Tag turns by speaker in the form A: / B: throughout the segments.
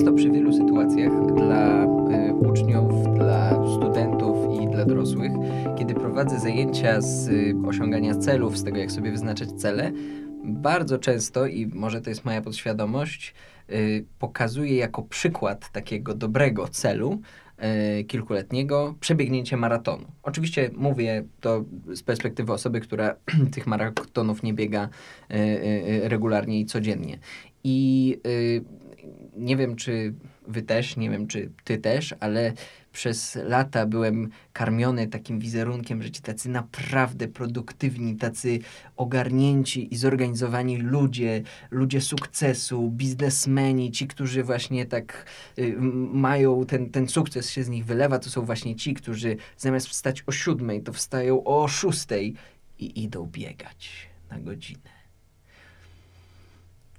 A: Często przy wielu sytuacjach dla y, uczniów, dla studentów i dla dorosłych, kiedy prowadzę zajęcia z y, osiągania celów, z tego jak sobie wyznaczać cele, bardzo często, i może to jest moja podświadomość, y, pokazuję jako przykład takiego dobrego celu, kilkuletniego przebiegnięcie maratonu. Oczywiście mówię to z perspektywy osoby, która tych maratonów nie biega regularnie i codziennie. I nie wiem, czy wy też, nie wiem, czy ty też, ale przez lata byłem karmiony takim wizerunkiem, że ci tacy naprawdę produktywni, tacy ogarnięci i zorganizowani ludzie, ludzie sukcesu, biznesmeni, ci, którzy właśnie tak y, mają, ten, ten sukces się z nich wylewa, to są właśnie ci, którzy zamiast wstać o siódmej, to wstają o szóstej i idą biegać na godzinę.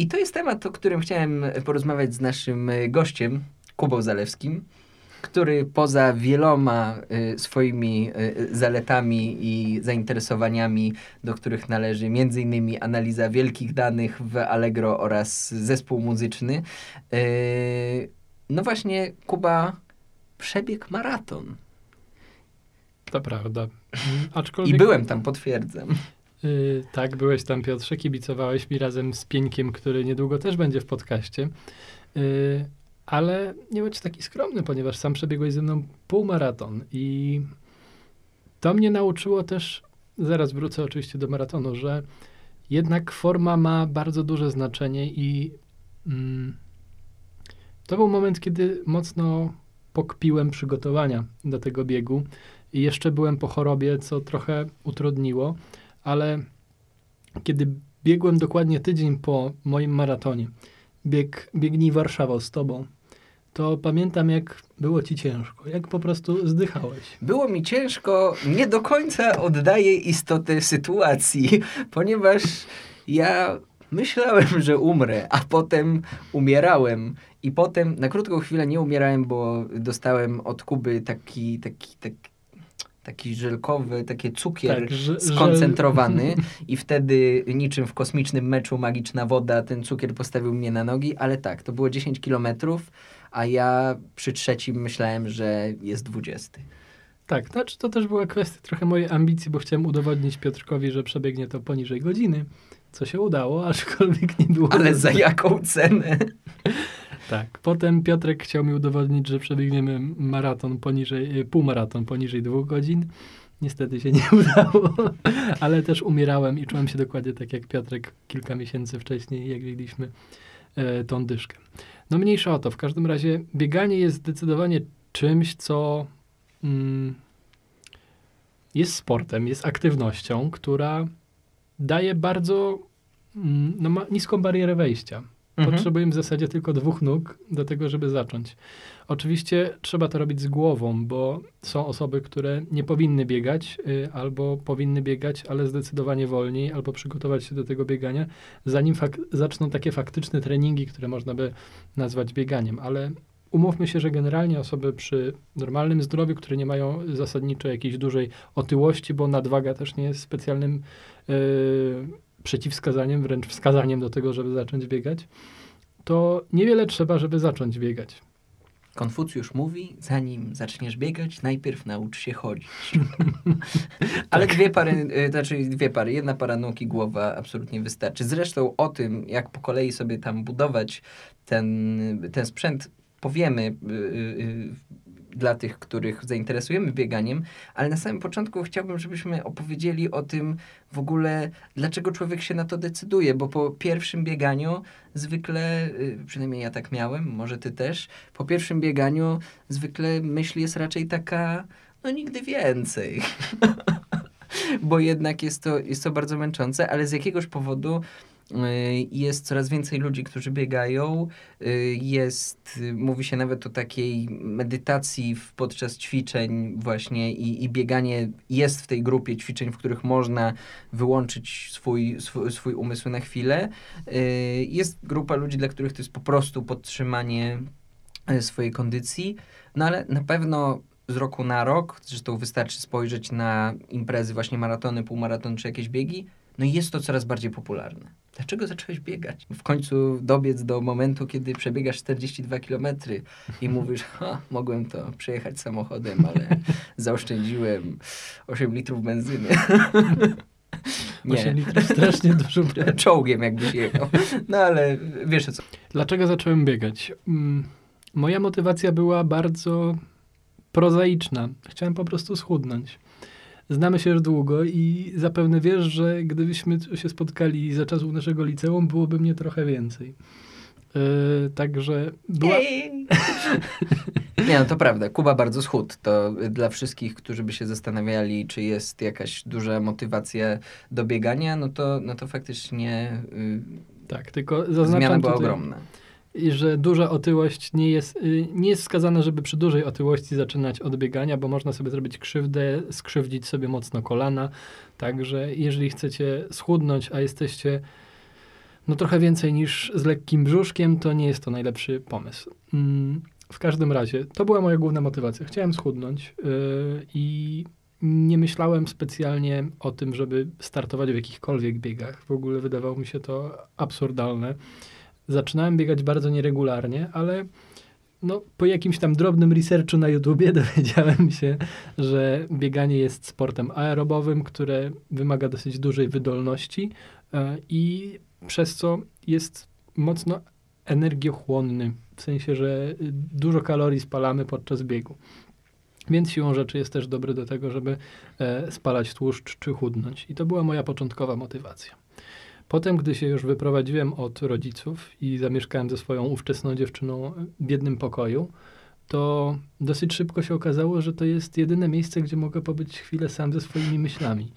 A: I to jest temat, o którym chciałem porozmawiać z naszym e, gościem, Kubą Zalewskim, który poza wieloma y, swoimi y, zaletami i zainteresowaniami, do których należy m.in. analiza wielkich danych w Allegro oraz zespół muzyczny, no właśnie Kuba przebiegł maraton.
B: To prawda.
A: Aczkolwiek... I byłem tam, potwierdzam.
B: Yy, tak, byłeś tam, Piotrze, kibicowałeś mi razem z Pieńkiem, który niedługo też będzie w podcaście. Yy, ale nie bądź taki skromny, ponieważ sam przebiegłeś ze mną półmaraton i to mnie nauczyło też, zaraz wrócę oczywiście do maratonu, że jednak forma ma bardzo duże znaczenie i mm, to był moment, kiedy mocno pokpiłem przygotowania do tego biegu i jeszcze byłem po chorobie, co trochę utrudniło ale kiedy biegłem dokładnie tydzień po moim maratonie, bieg, biegnij Warszawą z tobą, to pamiętam, jak było ci ciężko, jak po prostu zdychałeś.
A: Było mi ciężko, nie do końca oddaję istotę sytuacji, ponieważ ja myślałem, że umrę, a potem umierałem. I potem na krótką chwilę nie umierałem, bo dostałem od Kuby taki, taki, taki taki żelkowy, taki cukier tak, skoncentrowany i wtedy niczym w kosmicznym meczu magiczna woda, ten cukier postawił mnie na nogi, ale tak, to było 10 kilometrów, a ja przy trzecim myślałem, że jest 20.
B: Tak, znaczy to też była kwestia trochę mojej ambicji, bo chciałem udowodnić Piotrkowi, że przebiegnie to poniżej godziny, co się udało, aczkolwiek nie było...
A: Ale za jaką cenę?
B: Tak. Potem Piotrek chciał mi udowodnić, że przebiegniemy maraton poniżej, e, półmaraton poniżej dwóch godzin. Niestety się nie udało, ale też umierałem i czułem się dokładnie tak jak Piotrek kilka miesięcy wcześniej, jak biegliśmy e, tą dyszkę. No mniejsza o to. W każdym razie bieganie jest zdecydowanie czymś, co mm, jest sportem, jest aktywnością, która daje bardzo mm, no, ma niską barierę wejścia. Mhm. Potrzebujemy w zasadzie tylko dwóch nóg do tego, żeby zacząć. Oczywiście trzeba to robić z głową, bo są osoby, które nie powinny biegać, y, albo powinny biegać, ale zdecydowanie wolniej, albo przygotować się do tego biegania, zanim zaczną takie faktyczne treningi, które można by nazwać bieganiem. Ale umówmy się, że generalnie osoby przy normalnym zdrowiu, które nie mają zasadniczo jakiejś dużej otyłości, bo nadwaga też nie jest specjalnym. Yy, przeciwwskazaniem, wręcz wskazaniem do tego, żeby zacząć biegać, to niewiele trzeba, żeby zacząć biegać.
A: Konfucjusz mówi, zanim zaczniesz biegać, najpierw naucz się chodzić. Ale tak. dwie pary, y, znaczy dwie pary, jedna para nóg i głowa absolutnie wystarczy. Zresztą o tym, jak po kolei sobie tam budować ten, ten sprzęt, powiemy yy, dla tych, których zainteresujemy bieganiem, ale na samym początku chciałbym, żebyśmy opowiedzieli o tym w ogóle, dlaczego człowiek się na to decyduje, bo po pierwszym bieganiu zwykle, y, przynajmniej ja tak miałem, może ty też, po pierwszym bieganiu zwykle myśl jest raczej taka, no nigdy więcej. bo jednak jest to, jest to bardzo męczące, ale z jakiegoś powodu Y, jest coraz więcej ludzi, którzy biegają. Y, jest, mówi się nawet o takiej medytacji podczas ćwiczeń właśnie i, i bieganie jest w tej grupie ćwiczeń, w których można wyłączyć swój, swój, swój umysł na chwilę. Y, jest grupa ludzi, dla których to jest po prostu podtrzymanie swojej kondycji, no ale na pewno z roku na rok, zresztą wystarczy spojrzeć na imprezy, właśnie maratony, półmaratony czy jakieś biegi, No jest to coraz bardziej popularne. Dlaczego zacząłeś biegać? W końcu dobiec do momentu, kiedy przebiegasz 42 km i mówisz, ha, mogłem to przejechać samochodem, ale zaoszczędziłem 8 litrów benzyny.
B: 8 litrów strasznie dużo.
A: Czołgiem jakbyś jechał. No ale wiesz o co.
B: Dlaczego zacząłem biegać? Mm, moja motywacja była bardzo prozaiczna. Chciałem po prostu schudnąć. Znamy się już długo i zapewne wiesz, że gdybyśmy się spotkali za czasów naszego liceum, byłoby mnie trochę więcej. Yy, także była...
A: Nie, no to prawda. Kuba bardzo schudł. To dla wszystkich, którzy by się zastanawiali, czy jest jakaś duża motywacja do biegania, no to, no to faktycznie yy,
B: tak, tylko zaznaczam
A: zmiana była
B: tutaj,
A: ogromna.
B: I że duża otyłość nie jest, y, nie jest wskazana, żeby przy dużej otyłości zaczynać od biegania, bo można sobie zrobić krzywdę, skrzywdzić sobie mocno kolana. Także jeżeli chcecie schudnąć, a jesteście no trochę więcej niż z lekkim brzuszkiem, to nie jest to najlepszy pomysł. Mm, w każdym razie, to była moja główna motywacja. Chciałem schudnąć yy, i nie myślałem specjalnie o tym, żeby startować w jakichkolwiek biegach. W ogóle wydawało mi się to absurdalne. Zaczynałem biegać bardzo nieregularnie, ale no, po jakimś tam drobnym researchu na YouTubie dowiedziałem się, że bieganie jest sportem aerobowym, które wymaga dosyć dużej wydolności yy, i przez co jest mocno energiochłonny, w sensie, że dużo kalorii spalamy podczas biegu. Więc siłą rzeczy jest też dobry do tego, żeby e, spalać tłuszcz czy chudnąć. I to była moja początkowa motywacja. Potem, gdy się już wyprowadziłem od rodziców i zamieszkałem ze swoją ówczesną dziewczyną w jednym pokoju, to dosyć szybko się okazało, że to jest jedyne miejsce, gdzie mogę pobyć chwilę sam ze swoimi myślami.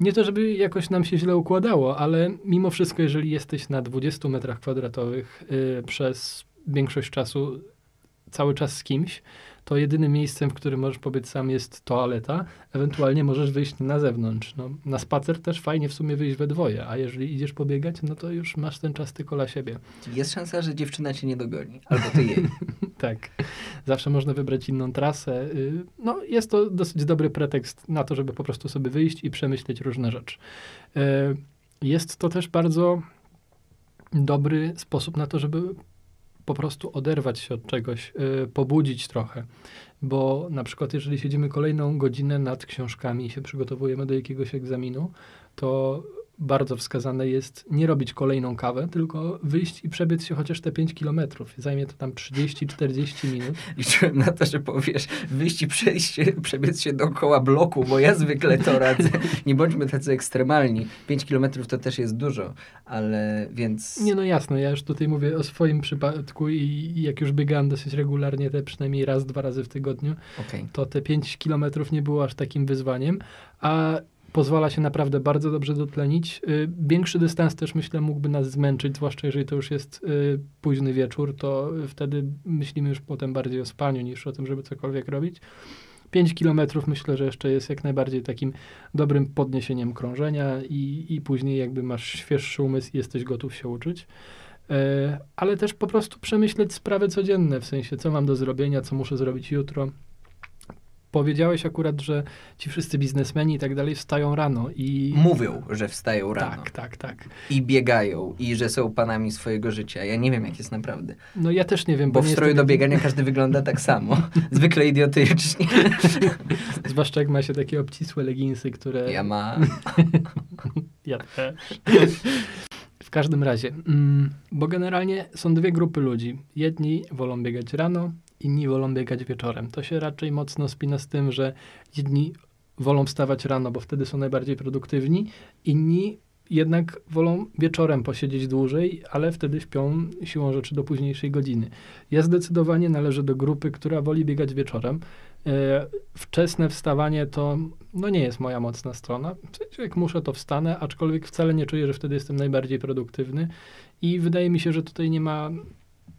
B: Nie to, żeby jakoś nam się źle układało, ale mimo wszystko, jeżeli jesteś na 20 metrach kwadratowych yy, przez większość czasu cały czas z kimś, to jedynym miejscem, w którym możesz pobyć sam jest toaleta, ewentualnie możesz wyjść na zewnątrz. No, na spacer też fajnie w sumie wyjść we dwoje, a jeżeli idziesz pobiegać, no to już masz ten czas tylko dla siebie.
A: Jest szansa, że dziewczyna cię nie dogoni, albo ty jej.
B: tak. Zawsze można wybrać inną trasę. Y, no, jest to dosyć dobry pretekst na to, żeby po prostu sobie wyjść i przemyśleć różne rzeczy. Y, jest to też bardzo dobry sposób na to, żeby po prostu oderwać się od czegoś, y, pobudzić trochę. Bo na przykład, jeżeli siedzimy kolejną godzinę nad książkami i się przygotowujemy do jakiegoś egzaminu, to bardzo wskazane jest nie robić kolejną kawę, tylko wyjść i przebiec się chociaż te 5 kilometrów. Zajmie to tam 30-40 minut.
A: Liczyłem na to, że powiesz, wyjść i przejść się, przebiec się dookoła bloku, bo ja zwykle to radzę. Nie bądźmy tacy ekstremalni. 5 kilometrów to też jest dużo, ale więc...
B: Nie, no jasne, ja już tutaj mówię o swoim przypadku i, i jak już biegałem dosyć regularnie, te przynajmniej raz, dwa razy w tygodniu,
A: okay.
B: to te 5 kilometrów nie było aż takim wyzwaniem, a pozwala się naprawdę bardzo dobrze dotlenić. Y, większy dystans też myślę mógłby nas zmęczyć, zwłaszcza jeżeli to już jest y, późny wieczór, to wtedy myślimy już potem bardziej o spaniu niż o tym, żeby cokolwiek robić. 5 kilometrów myślę, że jeszcze jest jak najbardziej takim dobrym podniesieniem krążenia i, i później jakby masz świeższy umysł i jesteś gotów się uczyć. E, ale też po prostu przemyśleć sprawy codzienne, w sensie co mam do zrobienia, co muszę zrobić jutro, powiedziałeś akurat, że ci wszyscy biznesmeni i tak dalej wstają rano i...
A: Mówią, że wstają rano.
B: Tak, tak, tak.
A: I biegają i że są panami swojego życia. Ja nie wiem, jak jest naprawdę.
B: No ja też nie wiem.
A: Bo,
B: bo
A: w stroju do biegania każdy wygląda tak samo. Zwykle idiotycznie.
B: Zwłaszcza jak ma się takie obcisłe leginsy, które...
A: Ja mam.
B: ja też. W każdym razie, mm, bo generalnie są dwie grupy ludzi. Jedni wolą biegać rano, inni wolą biegać wieczorem. To się raczej mocno spina z tym, że jedni wolą wstawać rano, bo wtedy są najbardziej produktywni, inni jednak wolą wieczorem posiedzieć dłużej, ale wtedy śpią siłą rzeczy do późniejszej godziny. Ja zdecydowanie należę do grupy, która woli biegać wieczorem. E, wczesne wstawanie to no nie jest moja mocna strona. Jak muszę, to wstanę, aczkolwiek wcale nie czuję, że wtedy jestem najbardziej produktywny i wydaje mi się, że tutaj nie ma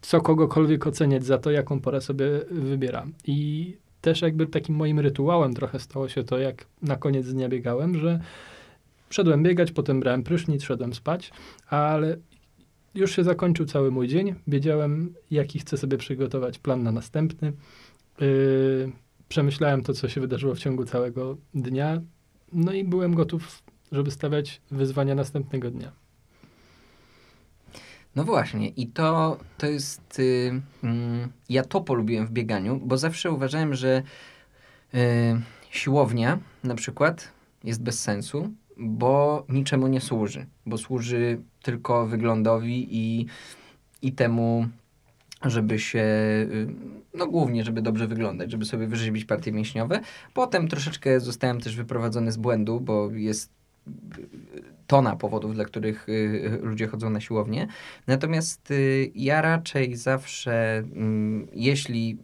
B: co kogokolwiek oceniać za to, jaką porę sobie wybiera. I też jakby takim moim rytuałem trochę stało się to, jak na koniec dnia biegałem, że szedłem biegać, potem brałem prysznic, szedłem spać, ale już się zakończył cały mój dzień. Wiedziałem, jaki chcę sobie przygotować plan na następny. Yy, przemyślałem to, co się wydarzyło w ciągu całego dnia, no i byłem gotów żeby stawiać wyzwania następnego dnia.
A: No właśnie, i to, to jest. Y, mm, ja to polubiłem w bieganiu, bo zawsze uważałem, że y, siłownia na przykład jest bez sensu, bo niczemu nie służy, bo służy tylko wyglądowi i, i temu, żeby się, y, no głównie, żeby dobrze wyglądać, żeby sobie wyrzeźbić partie mięśniowe. Potem troszeczkę zostałem też wyprowadzony z błędu, bo jest tona powodów, dla których y, ludzie chodzą na siłownię. Natomiast y, ja raczej zawsze, mm, jeśli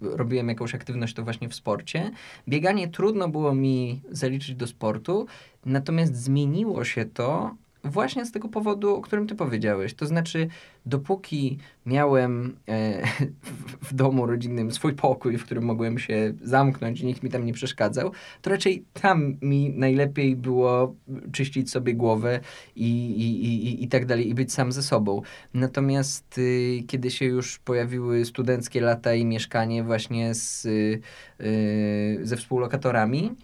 A: robiłem jakąś aktywność, to właśnie w sporcie. Bieganie trudno było mi zaliczyć do sportu, natomiast zmieniło się to Właśnie z tego powodu, o którym ty powiedziałeś. To znaczy, dopóki miałem e, w, w, domu rodzinnym swój pokój, w którym mogłem się zamknąć, nikt mi tam nie przeszkadzał, to raczej tam mi najlepiej było czyścić sobie głowę i, i, i, i tak dalej, i być sam ze sobą. Natomiast y, kiedy się już pojawiły studenckie lata i mieszkanie właśnie z, y, y, ze współlokatorami,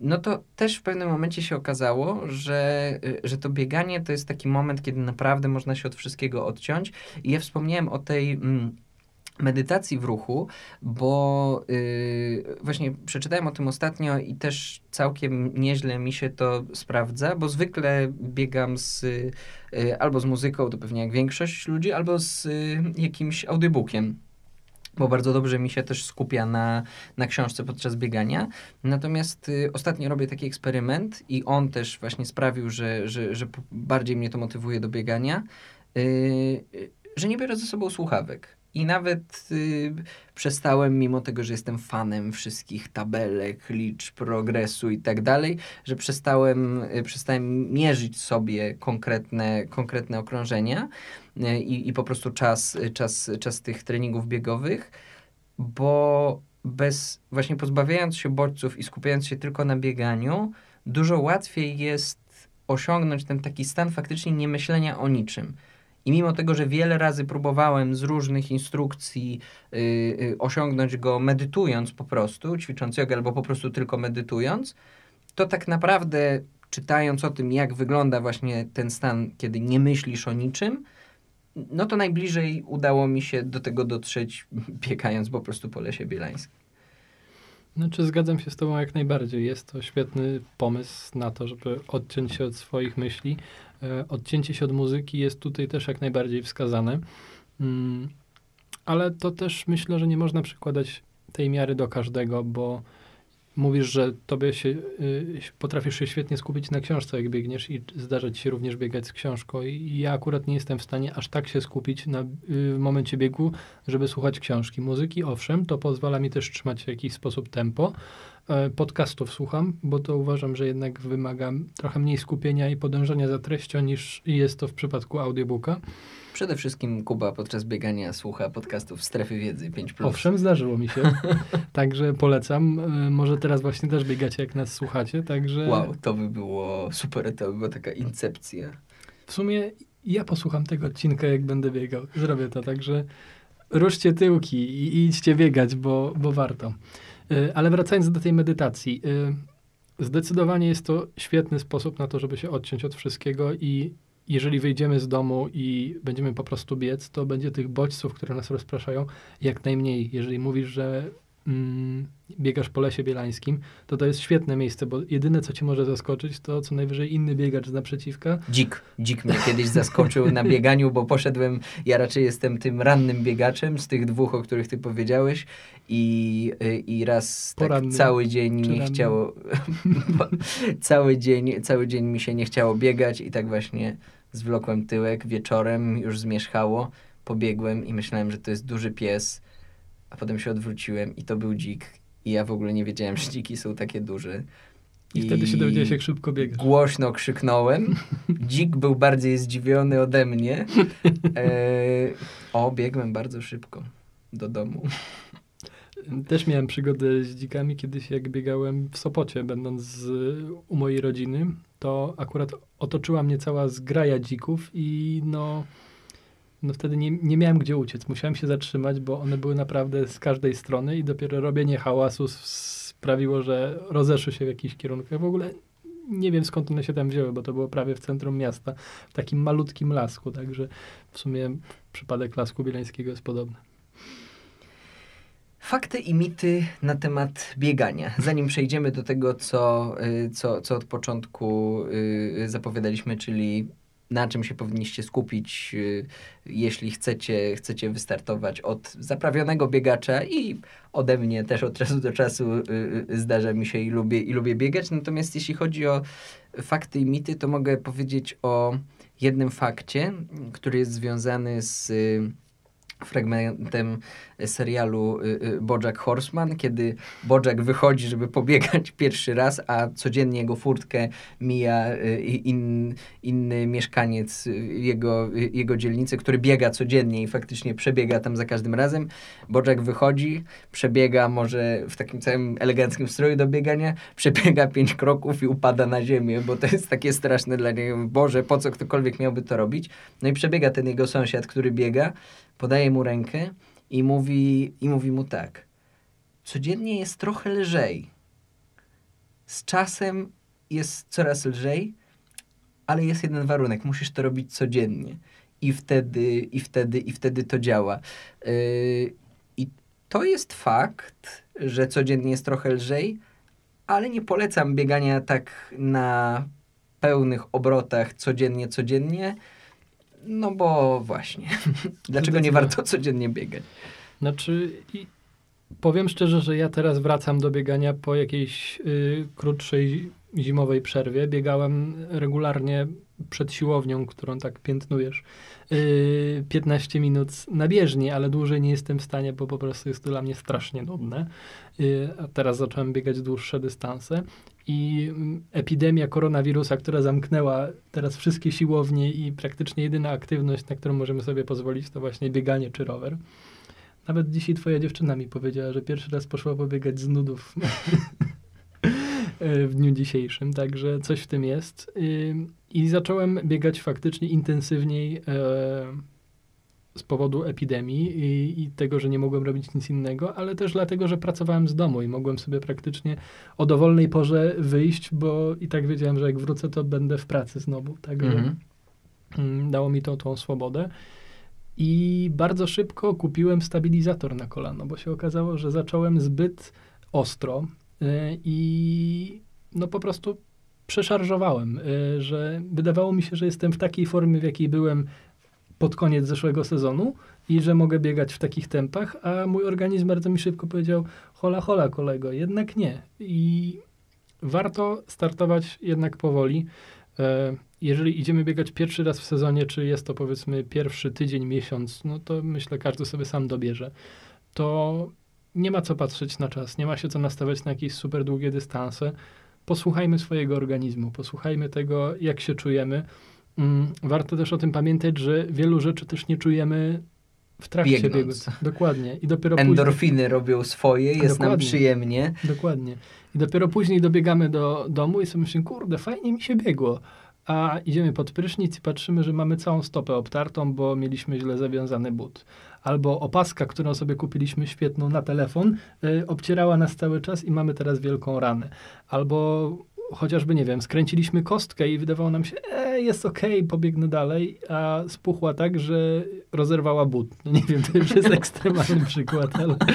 A: no to też w pewnym momencie się okazało, że, y, że to bieganie to jest taki moment, kiedy naprawdę można się od wszystkiego odciąć. I ja wspomniałem o tej. Mm, medytacji w ruchu, bo yy, właśnie przeczytałem o tym ostatnio i też całkiem nieźle mi się to sprawdza, bo zwykle biegam z yy, albo z muzyką, to pewnie jak większość ludzi, albo z yy, jakimś audiobookiem bo bardzo dobrze mi się też skupia na, na książce podczas biegania. Natomiast y, ostatnio robię taki eksperyment i on też właśnie sprawił, że, że, że bardziej mnie to motywuje do biegania, y, że nie biorę ze sobą słuchawek. I nawet y, przestałem, mimo tego, że jestem fanem wszystkich tabelek, liczb, progresu i tak dalej, że przestałem, y, przestałem mierzyć sobie konkretne, konkretne okrążenia y, i, i po prostu czas, czas, czas tych treningów biegowych, bo bez, właśnie pozbawiając się bodźców i skupiając się tylko na bieganiu, dużo łatwiej jest osiągnąć ten taki stan faktycznie niemyślenia o niczym. I mimo tego, że wiele razy próbowałem z różnych instrukcji yy, yy, osiągnąć go medytując po prostu, ćwicząc jogę albo po prostu tylko medytując, to tak naprawdę czytając o tym, jak wygląda właśnie ten stan, kiedy nie myślisz o niczym, no to najbliżej udało mi się do tego dotrzeć, biegając po prostu po lesie bielańskim.
B: Znaczy zgadzam się z tobą jak najbardziej. Jest to świetny pomysł na to, żeby odciąć się od swoich myśli. E, odcięcie się od muzyki jest tutaj też jak najbardziej wskazane. Mm, ale to też myślę, że nie można przykładać tej miary do każdego, bo mówisz, że tobie się, y, potrafisz się świetnie skupić na książce, jak biegniesz i zdarza ci się również biegać z książką i ja akurat nie jestem w stanie aż tak się skupić na, y, w momencie biegu, żeby słuchać książki. Muzyki, owszem, to pozwala mi też trzymać w jakiś sposób tempo. E, podcastów słucham, bo to uważam, że jednak wymaga trochę mniej skupienia i podążania za treścią niż jest to w przypadku audiobooka.
A: Przede wszystkim Kuba podczas biegania słucha podcastów Strefy Wiedzy 5+.
B: Owszem, zdarzyło mi się. także polecam. E, może teraz właśnie też biegacie, jak nas słuchacie, także...
A: Wow, to by było super, to by była taka incepcja.
B: W sumie ja posłucham tego odcinka, jak będę biegał. Zrobię to, także ruszcie tyłki i idźcie biegać, bo, bo warto. E, ale wracając do tej medytacji. E, zdecydowanie jest to świetny sposób na to, żeby się odciąć od wszystkiego i jeżeli wyjdziemy z domu i będziemy po prostu biec, to będzie tych bodźców, które nas rozpraszają, jak najmniej. Jeżeli mówisz, że mm, biegasz po lesie bielańskim, to to jest świetne miejsce, bo jedyne, co cię może zaskoczyć, to co najwyżej inny biegacz z naprzeciwka.
A: Dzik. Dzik mnie kiedyś zaskoczył na bieganiu, bo poszedłem, ja raczej jestem tym rannym biegaczem z tych dwóch, o których ty powiedziałeś i, i raz tak cały dzień nie chciało, cały dzień, cały dzień mi się nie chciało biegać i tak właśnie zwlokłem tyłek, wieczorem już zmierzchało, pobiegłem i myślałem, że to jest duży pies, a potem się odwróciłem i to był dzik i ja w ogóle nie wiedziałem, że dziki są takie duże.
B: I, I wtedy się dowiedziałeś, jak szybko biegasz.
A: Głośno krzyknąłem. Dzik był bardziej zdziwiony ode mnie. E, o, biegłem bardzo szybko do domu.
B: Też miałem przygodę z dzikami kiedyś, jak biegałem w Sopocie, będąc z, u mojej rodziny. To akurat otoczyła mnie cała zgraja dzików i no, no wtedy nie, nie miałem gdzie uciec. Musiałem się zatrzymać, bo one były naprawdę z każdej strony i dopiero robienie hałasu sprawiło, że rozeszły się w jakiś kierunek. Ja w ogóle nie wiem skąd one się tam wzięły, bo to było prawie w centrum miasta, w takim malutkim lasku, także w sumie przypadek lasku bielańskiego jest podobny.
A: Fakty i mity na temat biegania. Zanim przejdziemy do tego, co, y, co, co od początku y, zapowiadaliśmy, czyli na czym się powinniście skupić, y, jeśli chcecie, chcecie wystartować od zaprawionego biegacza i ode mnie też od czasu do czasu zdarza mi się i lubię, i lubię biegać. Natomiast jeśli chodzi o fakty i mity, to mogę powiedzieć o jednym fakcie, który jest związany z fragmentem serialu y, y, Bojack Horseman, kiedy Bojack wychodzi, żeby pobiegać pierwszy raz, a codziennie jego furtkę mija in, inny mieszkaniec jego, jego dzielnicy, który biega codziennie i faktycznie przebiega tam za każdym razem. Bojack wychodzi, przebiega może w takim całym eleganckim stroju do biegania, przebiega pięć kroków i upada na ziemię, bo to jest takie straszne dla niego. Boże, po co ktokolwiek miałby to robić? No i przebiega ten jego sąsiad, który biega, podaje mu rękę i mówi, i mówi mu tak. Codziennie jest trochę lżej. Z czasem jest coraz lżej, ale jest jeden warunek. Musisz to robić codziennie. I wtedy, i wtedy, i wtedy to działa. Yy, I to jest fakt, że codziennie jest trochę lżej, ale nie polecam biegania tak na pełnych obrotach codziennie, codziennie no bo właśnie. Dlaczego nie warto codziennie biegać?
B: Znaczy, i powiem szczerze, że ja teraz wracam do biegania po jakiejś y, krótszej zimowej przerwie. Biegałem regularnie przed siłownią, którą tak piętnujesz, yy, 15 minut na bieżni, ale dłużej nie jestem w stanie, bo po prostu jest to dla mnie strasznie nudne. Yy, a teraz zacząłem biegać dłuższe dystanse i mm, epidemia koronawirusa, która zamknęła teraz wszystkie siłownie i praktycznie jedyna aktywność, na którą możemy sobie pozwolić, to właśnie bieganie czy rower. Nawet dzisiaj twoja dziewczyna mi powiedziała, że pierwszy raz poszła pobiegać z nudów w dniu dzisiejszym, także coś w tym jest. I zacząłem biegać faktycznie intensywniej e, z powodu epidemii i, i, tego, że nie mogłem robić nic innego, ale też dlatego, że pracowałem z domu i mogłem sobie praktycznie o dowolnej porze wyjść, bo i tak wiedziałem, że jak wrócę, to będę w pracy znowu. Także mhm. mm. dało mi to tą swobodę. I bardzo szybko kupiłem stabilizator na kolano, bo się okazało, że zacząłem zbyt ostro yy, i no po prostu przeszarżowałem, yy, że wydawało mi się, że jestem w takiej formie, w jakiej byłem pod koniec zeszłego sezonu i że mogę biegać w takich tempach, a mój organizm bardzo mi szybko powiedział, hola, hola kolego, jednak nie. I warto startować jednak powoli. E, jeżeli idziemy biegać pierwszy raz w sezonie, czy jest to powiedzmy pierwszy tydzień, miesiąc, no to myślę każdy sobie sam dobierze, to nie ma co patrzeć na czas, nie ma się co nastawiać na jakieś super długie dystanse. Posłuchajmy swojego organizmu, posłuchajmy tego, jak się czujemy. Mm, warto też o tym pamiętać, że wielu rzeczy też nie czujemy w trakcie
A: Biegnąc.
B: biegu. Dokładnie. I dopiero
A: Endorfiny
B: później...
A: robią swoje, jest Dokładnie. nam przyjemnie.
B: Dokładnie. I dopiero później dobiegamy do domu i sobie myślimy, kurde, fajnie mi się biegło. A idziemy pod prysznic i patrzymy, że mamy całą stopę obtartą, bo mieliśmy źle zawiązany but. Albo opaska, którą sobie kupiliśmy świetną na telefon, yy, obcierała nas cały czas i mamy teraz wielką ranę. Albo chociażby, nie wiem, skręciliśmy kostkę i wydawało nam się, e, jest okej, okay, pobiegnę dalej, a spuchła tak, że rozerwała but. No nie wiem, to już jest ekstremalny przykład, ale...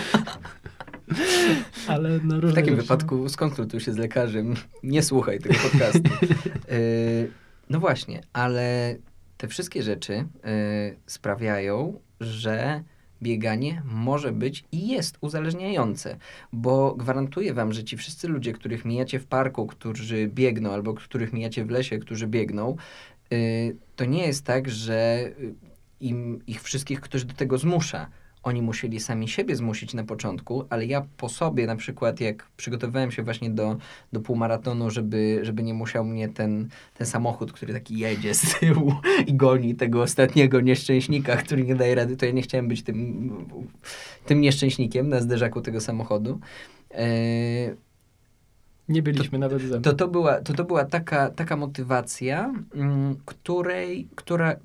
B: ale no,
A: w takim rzeczy. wypadku skonsultuj się z lekarzem, nie słuchaj tego podcastu. yy, no właśnie, ale te wszystkie rzeczy yy, sprawiają, że bieganie może być i jest uzależniające, bo gwarantuję wam, że ci wszyscy ludzie, których mijacie w parku, którzy biegną, albo których mijacie w lesie, którzy biegną, yy, to nie jest tak, że im, ich wszystkich ktoś do tego zmusza oni musieli sami siebie zmusić na początku, ale ja po sobie na przykład, jak przygotowywałem się właśnie do, do półmaratonu, żeby, żeby nie musiał mnie ten, ten samochód, który taki jedzie z tyłu i goni tego ostatniego nieszczęśnika, który nie daje rady, to ja nie chciałem być tym, tym nieszczęśnikiem na zderzaku tego samochodu. E,
B: nie byliśmy
A: to,
B: nawet ze mną.
A: To, to, była, to, to była taka, taka motywacja, mm, której, która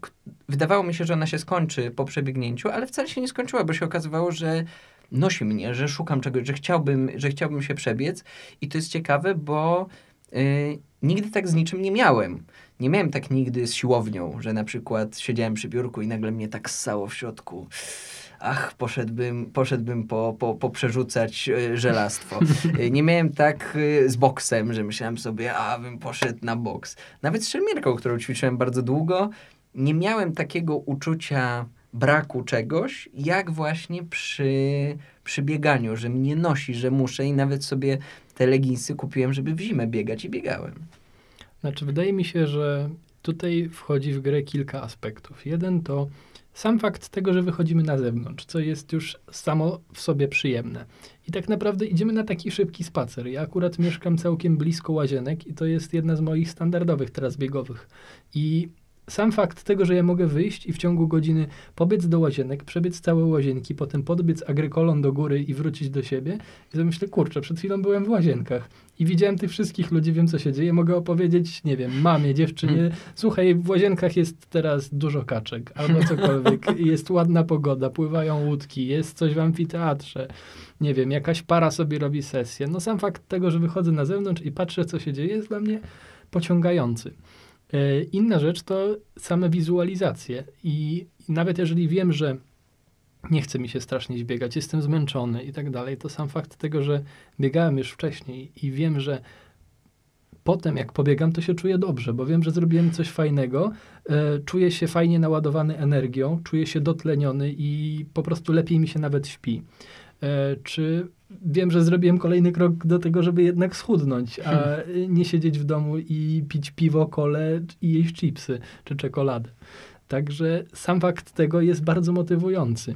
A: wydawało mi się, że ona się skończy po przebiegnięciu, ale wcale się nie skończyła, bo się okazywało, że nosi mnie, że szukam czegoś, że chciałbym, że chciałbym się przebiec. I to jest ciekawe, bo Yy, nigdy tak z niczym nie miałem. Nie miałem tak nigdy z siłownią, że na przykład siedziałem przy biurku i nagle mnie tak ssało w środku. Ach, poszedłbym, poszedłbym po, po, po yy, żelastwo. Yy, nie miałem tak yy, z boksem, że myślałem sobie, a bym poszedł na boks. Nawet z szermierką, którą ćwiczyłem bardzo długo, nie miałem takiego uczucia braku czegoś, jak właśnie przy, przy bieganiu, że mnie nosi, że muszę i nawet sobie te leginsy kupiłem, żeby w zimę biegać i biegałem.
B: Znaczy, wydaje mi się, że tutaj wchodzi w grę kilka aspektów. Jeden to sam fakt tego, że wychodzimy na zewnątrz, co jest już samo w sobie przyjemne. I tak naprawdę idziemy na taki szybki spacer. Ja akurat mieszkam całkiem blisko łazienek i to jest jedna z moich standardowych tras biegowych. I sam fakt tego, że ja mogę wyjść i w ciągu godziny pobiec do łazienek, przebiec całe łazienki, potem podbiec agrykolą do góry i wrócić do siebie. I to myślę, kurczę, przed chwilą byłem w łazienkach i widziałem tych wszystkich ludzi, wiem co się dzieje, mogę opowiedzieć, nie wiem, mamie, dziewczynie, hmm. słuchaj, w łazienkach jest teraz dużo kaczek albo cokolwiek, jest ładna pogoda, pływają łódki, jest coś w amfiteatrze, nie wiem, jakaś para sobie robi sesję. No sam fakt tego, że wychodzę na zewnątrz i patrzę, co się dzieje, jest dla mnie pociągający. E, inna rzecz to same wizualizacje. I nawet jeżeli wiem, że nie chce mi się strasznie biegać, jestem zmęczony i tak dalej, to sam fakt tego, że biegałem już wcześniej i wiem, że potem jak pobiegam, to się czuję dobrze, bo wiem, że zrobiłem coś fajnego, e, czuję się fajnie naładowany energią, czuję się dotleniony i po prostu lepiej mi się nawet śpi. E, czy wiem, że zrobiłem kolejny krok do tego, żeby jednak schudnąć, a hmm. nie siedzieć w domu i pić piwo, kole i jeść chipsy czy czekoladę. Także sam fakt tego jest bardzo motywujący.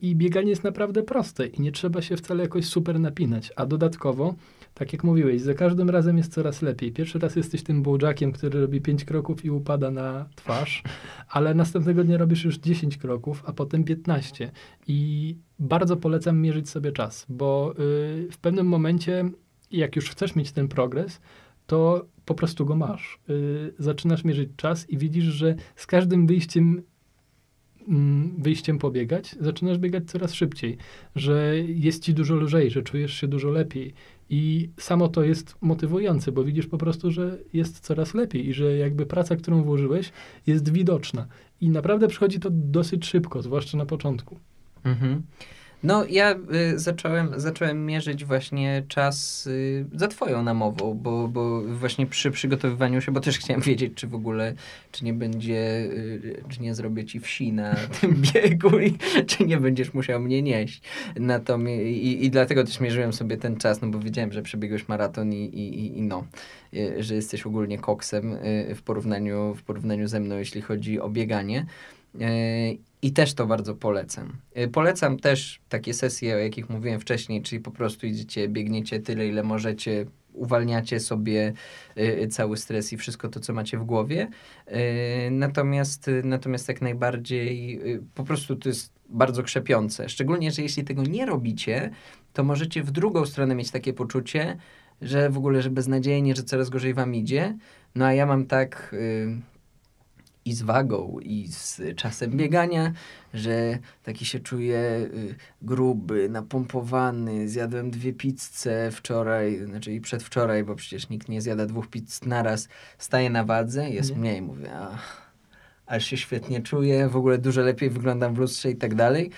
B: I bieganie jest naprawdę proste i nie trzeba się wcale jakoś super napinać. A dodatkowo, tak jak mówiłeś, za każdym razem jest coraz lepiej. Pierwszy raz jesteś tym bułdżakiem, który robi 5 kroków i upada na twarz, ale następnego dnia robisz już 10 kroków, a potem 15. I bardzo polecam mierzyć sobie czas, bo yy, w pewnym momencie, jak już chcesz mieć ten progres, to po prostu go masz. Yy, zaczynasz mierzyć czas i widzisz, że z każdym wyjściem mm, wyjściem pobiegać, zaczynasz biegać coraz szybciej, że jest ci dużo lżej, że czujesz się dużo lepiej. I samo to jest motywujące, bo widzisz po prostu, że jest coraz lepiej i że jakby praca, którą włożyłeś, jest widoczna. I naprawdę przychodzi to dosyć szybko, zwłaszcza na początku. Mhm.
A: No, ja y, zacząłem, zacząłem mierzyć właśnie czas y, za twoją namową, bo, bo właśnie przy przygotowywaniu się, bo też chciałem wiedzieć, czy w ogóle, czy nie będzie, y, czy nie zrobię ci wsi na tym biegu i czy nie będziesz musiał mnie nieść. Natomiast, i, i dlatego też mierzyłem sobie ten czas, no bo wiedziałem, że przebiegłeś maraton i, i, i no, y, że jesteś ogólnie koksem y, w porównaniu, w porównaniu ze mną, jeśli chodzi o bieganie. Y, i też to bardzo polecam. Y, polecam też takie sesje, o jakich mówiłem wcześniej, czyli po prostu idziecie, biegniecie tyle, ile możecie, uwalniacie sobie y, cały stres i wszystko to, co macie w głowie. Y, natomiast, natomiast jak najbardziej po prostu to jest bardzo krzepiące. Szczególnie, że jeśli tego nie robicie, to możecie w drugą stronę mieć takie poczucie, że w ogóle, że beznadziejnie, że coraz gorzej wam idzie. No a ja mam tak, i z wagą, i z czasem biegania, że taki się czuję y, gruby, napompowany. Zjadłem dwie pizze wczoraj, znaczy i przedwczoraj, bo przecież nikt nie zjada dwóch pizz naraz. Staję na wadze, jest nie. mniej, mówię, ach, aż się świetnie czuję, w ogóle dużo lepiej wyglądam w lustrze i tak dalej.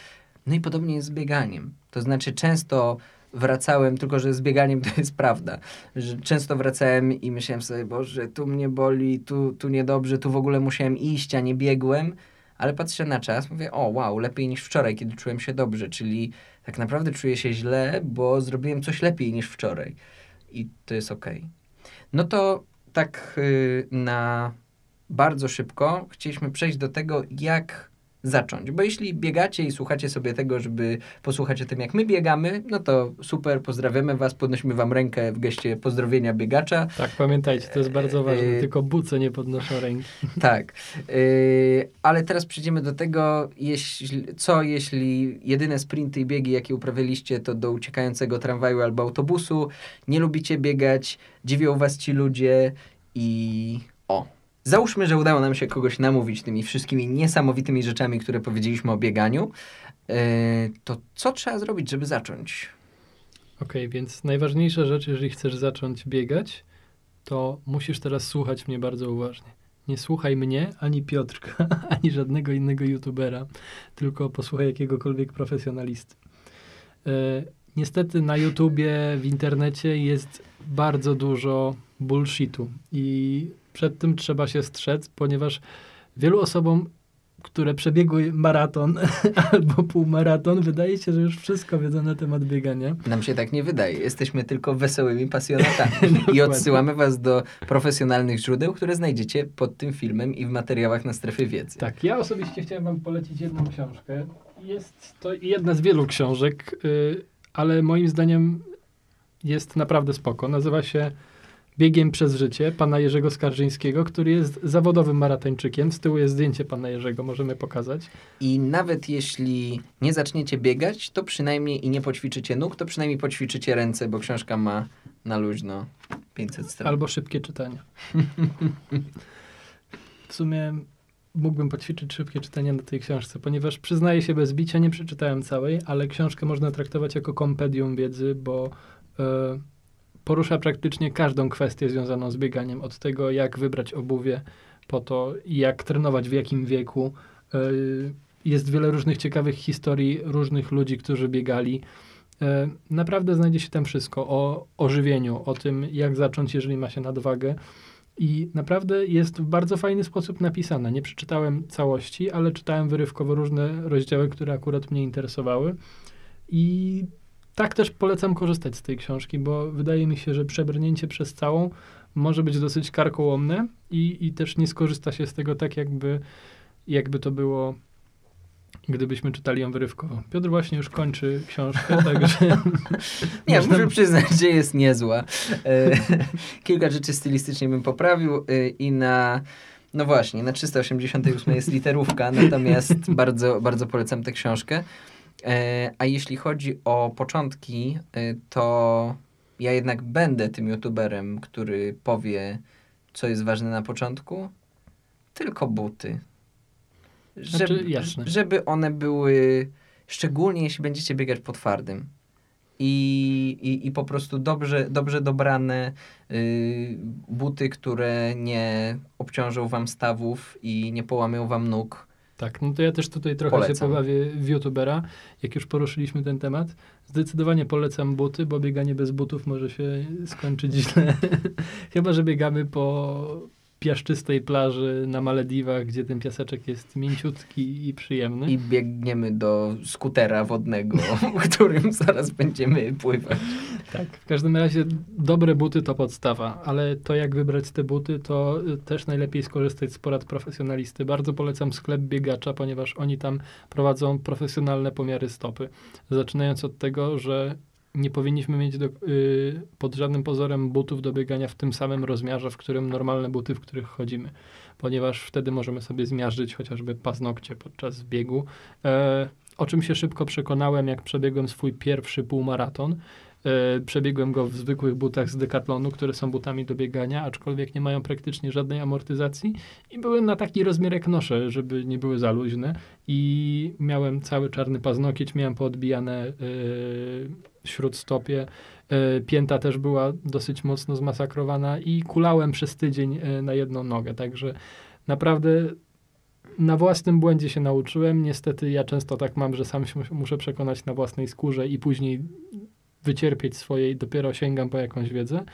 A: No i podobnie jest z bieganiem. To znaczy często wracałem, tylko że z bieganiem to jest prawda, że często wracałem i myślałem sobie, boże, tu mnie boli, tu, tu niedobrze, tu w ogóle musiałem iść, a nie biegłem, ale patrzę na czas, mówię, o wow, lepiej niż wczoraj, kiedy czułem się dobrze, czyli tak naprawdę czuję się źle, bo zrobiłem coś lepiej niż wczoraj i to jest. Okay. No to tak yy, na bardzo szybko chcieliśmy przejść do tego, jak zacząć. Bo jeśli biegacie i słuchacie sobie tego, żeby posłuchać o tym, jak my biegamy, no to super, pozdrawiamy was, podnosimy wam rękę w geście pozdrowienia biegacza.
B: Tak, pamiętajcie, to jest bardzo ważne, e, tylko buce nie podnoszą ręki.
A: Tak, e, ale teraz przejdziemy do tego, jeśli, co jeśli jedyne sprinty i biegi, jakie uprawialiście, to do uciekającego tramwaju albo autobusu, nie lubicie biegać, dziwią was ci ludzie i o, Załóżmy, że udało nam się kogoś namówić tymi wszystkimi niesamowitymi rzeczami, które powiedzieliśmy o bieganiu. Yy, to co trzeba zrobić, żeby zacząć?
B: Okej, okay, więc najważniejsza rzecz, jeżeli chcesz zacząć biegać, to musisz teraz słuchać mnie bardzo uważnie. Nie słuchaj mnie, ani Piotrka, ani żadnego innego youtubera, tylko posłuchaj jakiegokolwiek profesjonalisty. E, niestety na YouTubie, w internecie jest bardzo dużo bullshitu i przed tym trzeba się strzec, ponieważ wielu osobom które przebiegły maraton albo półmaraton, wydaje się, że już wszystko wiedzą na temat biegania.
A: Nam się tak nie wydaje. Jesteśmy tylko wesołymi pasjonatami. I odsyłamy was do profesjonalnych źródeł, które znajdziecie pod tym filmem i w materiałach na strefie wiedzy.
B: Tak, ja osobiście chciałem wam polecić jedną książkę. Jest to jedna z wielu książek, yy, ale moim zdaniem jest naprawdę spoko. Nazywa się biegiem przez życie pana Jerzego Skarżyńskiego, który jest zawodowym maratończykiem. Z tyłu jest zdjęcie pana Jerzego, możemy pokazać.
A: I nawet jeśli nie zaczniecie biegać, to przynajmniej i nie poćwiczycie nóg, to przynajmniej poćwiczycie ręce, bo książka ma na luźno 500 stron.
B: Albo szybkie czytanie. w sumie mógłbym poćwiczyć szybkie czytanie na tej książce, ponieważ przyznaję się bez bicia, nie przeczytałem całej, ale książkę można traktować jako kompedium wiedzy, bo yy, porusza praktycznie każdą kwestię związaną z bieganiem. Od tego, jak wybrać obuwie, po to, jak trenować, w jakim wieku. E, jest wiele różnych ciekawych historii różnych ludzi, którzy biegali. E, naprawdę znajdzie się tam wszystko o, o żywieniu, o tym, jak zacząć, jeżeli ma się nadwagę. I naprawdę jest w bardzo fajny sposób napisane. Nie przeczytałem całości, ale czytałem wyrywkowo różne rozdziały, które akurat mnie interesowały. I tak też polecam korzystać z tej książki, bo wydaje mi się, że przebrnięcie przez całą może być dosyć karkołomne i, i też nie skorzysta się z tego tak, jakby, jakby to było gdybyśmy czytali ją wyrywkowo. Piotr właśnie już kończy książkę, także...
A: Nie, można... muszę przyznać, że jest niezła. E, kilka rzeczy stylistycznie bym poprawił e, i na... No właśnie, na 388 jest literówka, natomiast bardzo, bardzo polecam tę książkę. E, a jeśli chodzi o początki, e, to ja jednak będę tym youtuberem, który powie, co jest ważne na początku. Tylko buty.
B: Żeby, znaczy,
A: żeby one były, szczególnie jeśli będziecie biegać po twardym. I, i, i po prostu dobrze, dobrze dobrane y, buty, które nie obciążą wam stawów i nie połamią wam nóg
B: tak, no to ja też tutaj trochę polecam. się pobawię w youtubera, jak już poruszyliśmy ten temat. Zdecydowanie polecam buty, bo bieganie bez butów może się skończyć źle. Chyba, że biegamy po piaszczystej plaży na Malediwach, gdzie ten piaseczek jest mięciutki i przyjemny.
A: I biegniemy do skutera wodnego, którym zaraz będziemy pływać.
B: Tak, w każdym razie dobre buty to podstawa, ale to jak wybrać te buty, to y, też najlepiej skorzystać z porad profesjonalisty. Bardzo polecam sklep biegacza, ponieważ oni tam prowadzą profesjonalne pomiary stopy. Zaczynając od tego, że nie powinniśmy mieć do, y, pod żadnym pozorem butów do biegania w tym samym rozmiarze, w którym normalne buty, w których chodzimy, ponieważ wtedy możemy sobie zmiażdżyć chociażby paznokcie podczas biegu. E, o czym się szybko przekonałem, jak przebiegłem swój pierwszy półmaraton. E, przebiegłem go w zwykłych butach z Decathlonu, które są butami do biegania, aczkolwiek nie mają praktycznie żadnej amortyzacji i były na taki rozmiar jak noszę, żeby nie były za luźne i miałem cały czarny paznokieć, miałem poodbijane yy, śródstopie, yy, pięta też była dosyć mocno zmasakrowana i kulałem przez tydzień yy, na jedną nogę, także naprawdę na własnym błędzie się nauczyłem. Niestety ja często tak mam, że sam się muszę przekonać na własnej skórze i później wycierpieć swoje i dopiero sięgam po jakąś wiedzę.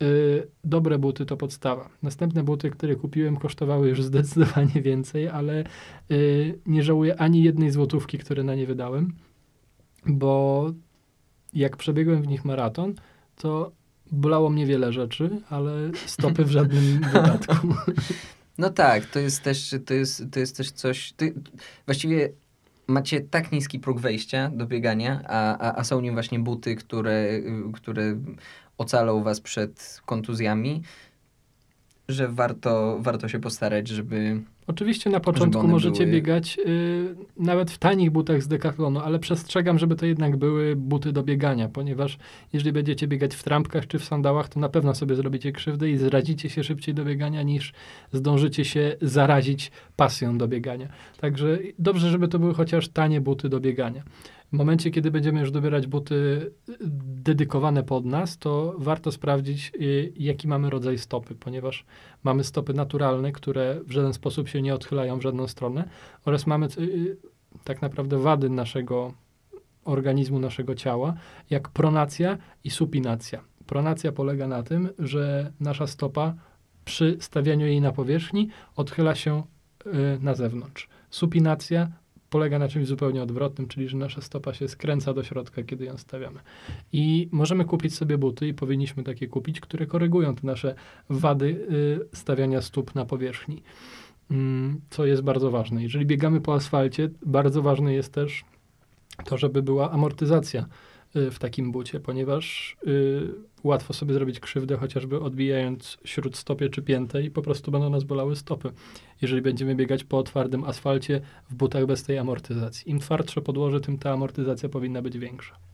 B: Yy, dobre buty to podstawa. Następne buty, które kupiłem, kosztowały już zdecydowanie więcej, ale nie żałuję ani jednej złotówki, które na nie wydałem, bo jak przebiegłem w nich maraton, to bolało mnie wiele rzeczy, ale stopy w żadnym wypadku.
A: No tak, to jest też, to jest, to jest też coś. Ty, właściwie macie tak niski próg wejścia do biegania, a, a, a są nim właśnie buty, które, które ocalą was przed kontuzjami, że warto, warto się postarać, żeby,
B: Oczywiście na początku możecie były... biegać y, nawet w tanich butach z Decathlonu, ale przestrzegam, żeby to jednak były buty do biegania, ponieważ jeżeli będziecie biegać w trampkach czy w sandałach, to na pewno sobie zrobicie krzywdę i zrazicie się szybciej do biegania, niż zdążycie się zarazić pasją do biegania. Także dobrze, żeby to były chociaż tanie buty do biegania. W momencie, kiedy będziemy już dobierać buty y, dedykowane pod nas, to warto sprawdzić, y, jaki mamy rodzaj stopy, ponieważ mamy stopy naturalne, które w żaden sposób się nie odchylają w żadną stronę, oraz mamy y, tak naprawdę wady naszego organizmu, naszego ciała, jak pronacja i supinacja. Pronacja polega na tym, że nasza stopa przy stawianiu jej na powierzchni odchyla się na zewnątrz. Supinacja polega na czymś zupełnie odwrotnym, czyli że nasza stopa się skręca do środka, kiedy ją stawiamy. I możemy kupić sobie buty i powinniśmy takie kupić, które korygują te nasze wady y, stawiania stóp na powierzchni. Mm, co jest bardzo ważne. Jeżeli biegamy po asfalcie, bardzo ważne jest też to, żeby była amortyzacja w takim bucie, ponieważ y, łatwo sobie zrobić krzywdę, chociażby odbijając śródstopie czy piętę i po prostu będą nas bolały stopy, jeżeli będziemy biegać po twardym asfalcie w butach bez tej amortyzacji. Im twardsze podłoże, tym ta amortyzacja powinna być większa.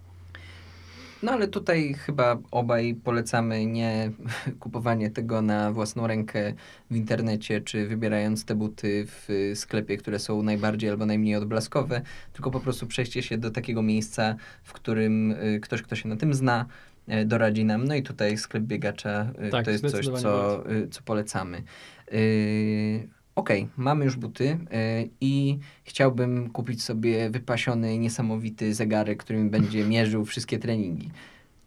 A: No ale tutaj chyba obaj polecamy nie kupowanie tego na własną rękę w internecie, czy wybierając te buty w sklepie, które są najbardziej albo najmniej odblaskowe, tylko po prostu przejście się do takiego miejsca, w którym y, ktoś, kto się na tym zna, E, doradzi nam. No i tutaj sklep biegacza e, tak, to jest coś, co, co polecamy. Okej, okay, mamy już buty i chciałbym kupić sobie wypasiony, niesamowity zegarek, którym będzie mierzył wszystkie treningi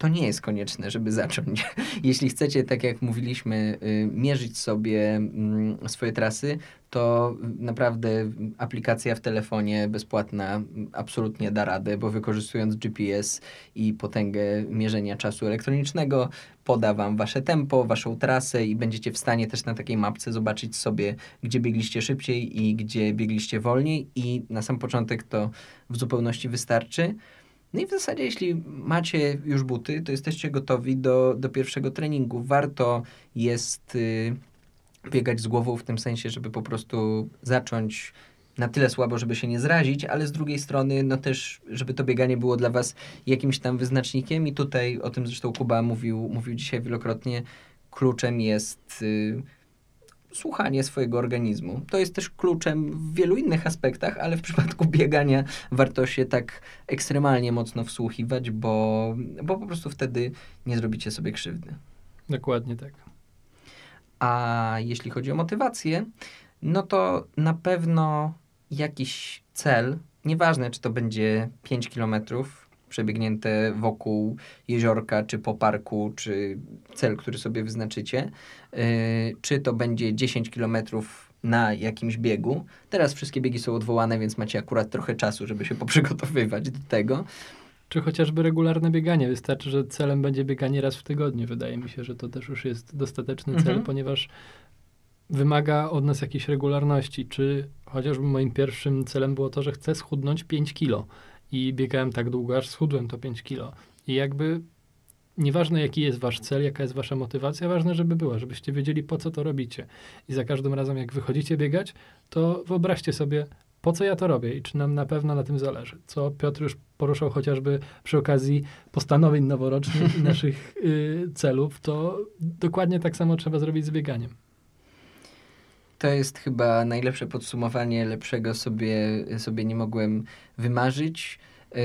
A: to nie jest konieczne, żeby zacząć. Jeśli chcecie, tak jak mówiliśmy, y, mierzyć sobie mm, swoje trasy, to naprawdę aplikacja w telefonie bezpłatna absolutnie da radę, bo wykorzystując GPS i potęgę mierzenia czasu elektronicznego, poda Wam Wasze tempo, Waszą trasę i będziecie w stanie też na takiej mapce zobaczyć sobie, gdzie biegliście szybciej i gdzie biegliście wolniej i na sam początek to w zupełności wystarczy. No i w zasadzie, jeśli macie już buty, to jesteście gotowi do, do pierwszego treningu. Warto jest y, biegać z głową w tym sensie, żeby po prostu zacząć na tyle słabo, żeby się nie zrazić, ale z drugiej strony, no też, żeby to bieganie było dla Was jakimś tam wyznacznikiem. I tutaj o tym zresztą Kuba mówił, mówił dzisiaj wielokrotnie. Kluczem jest. Y, słuchanie swojego organizmu. To jest też kluczem w wielu innych aspektach, ale w przypadku biegania warto się tak ekstremalnie mocno wsłuchiwać, bo, bo po prostu wtedy nie zrobicie sobie krzywdy.
B: Dokładnie tak.
A: A jeśli chodzi o motywację, no to na pewno jakiś cel, nieważne czy to będzie 5 kilometrów, przebiegnięte wokół jeziorka, czy po parku, czy cel, który sobie wyznaczycie, yy, czy to będzie 10 kilometrów na jakimś biegu. Teraz wszystkie biegi są odwołane, więc macie akurat trochę czasu, żeby się poprzygotowywać do tego.
B: Czy chociażby regularne bieganie. Wystarczy, że celem będzie bieganie raz w tygodniu. Wydaje mi się, że to też już jest dostateczny cel, mhm. ponieważ wymaga od nas jakiejś regularności. Czy chociażby moim pierwszym celem było to, że chcę schudnąć 5 kilo i biegałem tak długo, aż schudłem to 5 kilo. I jakby nieważne jaki jest wasz cel, jaka jest wasza motywacja, ważne, żeby była, żebyście wiedzieli po co to robicie. I za każdym razem jak wychodzicie biegać, to wyobraźcie sobie, po co ja to robię i czy nam na pewno na tym zależy. Co Piotr już poruszał chociażby przy okazji postanowień noworocznych i naszych y, celów, to dokładnie tak samo trzeba zrobić z bieganiem.
A: To jest chyba najlepsze podsumowanie, lepszego sobie, sobie nie mogłem wymarzyć. Yy,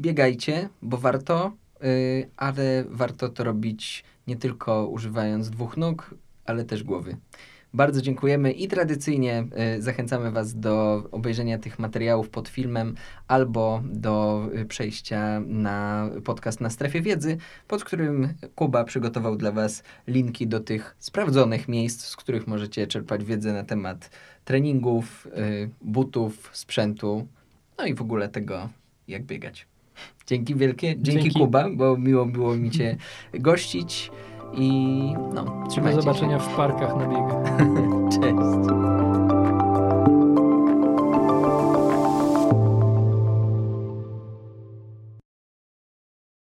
A: biegajcie, bo warto, yy, ale warto to robić nie tylko używając dwóch nóg, ale też głowy. Bardzo dziękujemy i tradycyjnie y, zachęcamy Was do obejrzenia tych materiałów pod filmem albo do y, przejścia na podcast na strefie wiedzy, pod którym Kuba przygotował dla Was linki do tych sprawdzonych miejsc, z których możecie czerpać wiedzę na temat treningów, y, butów, sprzętu, no i w ogóle tego, jak biegać. Dzięki wielkie, dzięki, dzięki. Kuba, bo miło było mi Cię gościć. I no,
B: trzymajcie Do zobaczenia się. w parkach na biegach.
A: Cześć.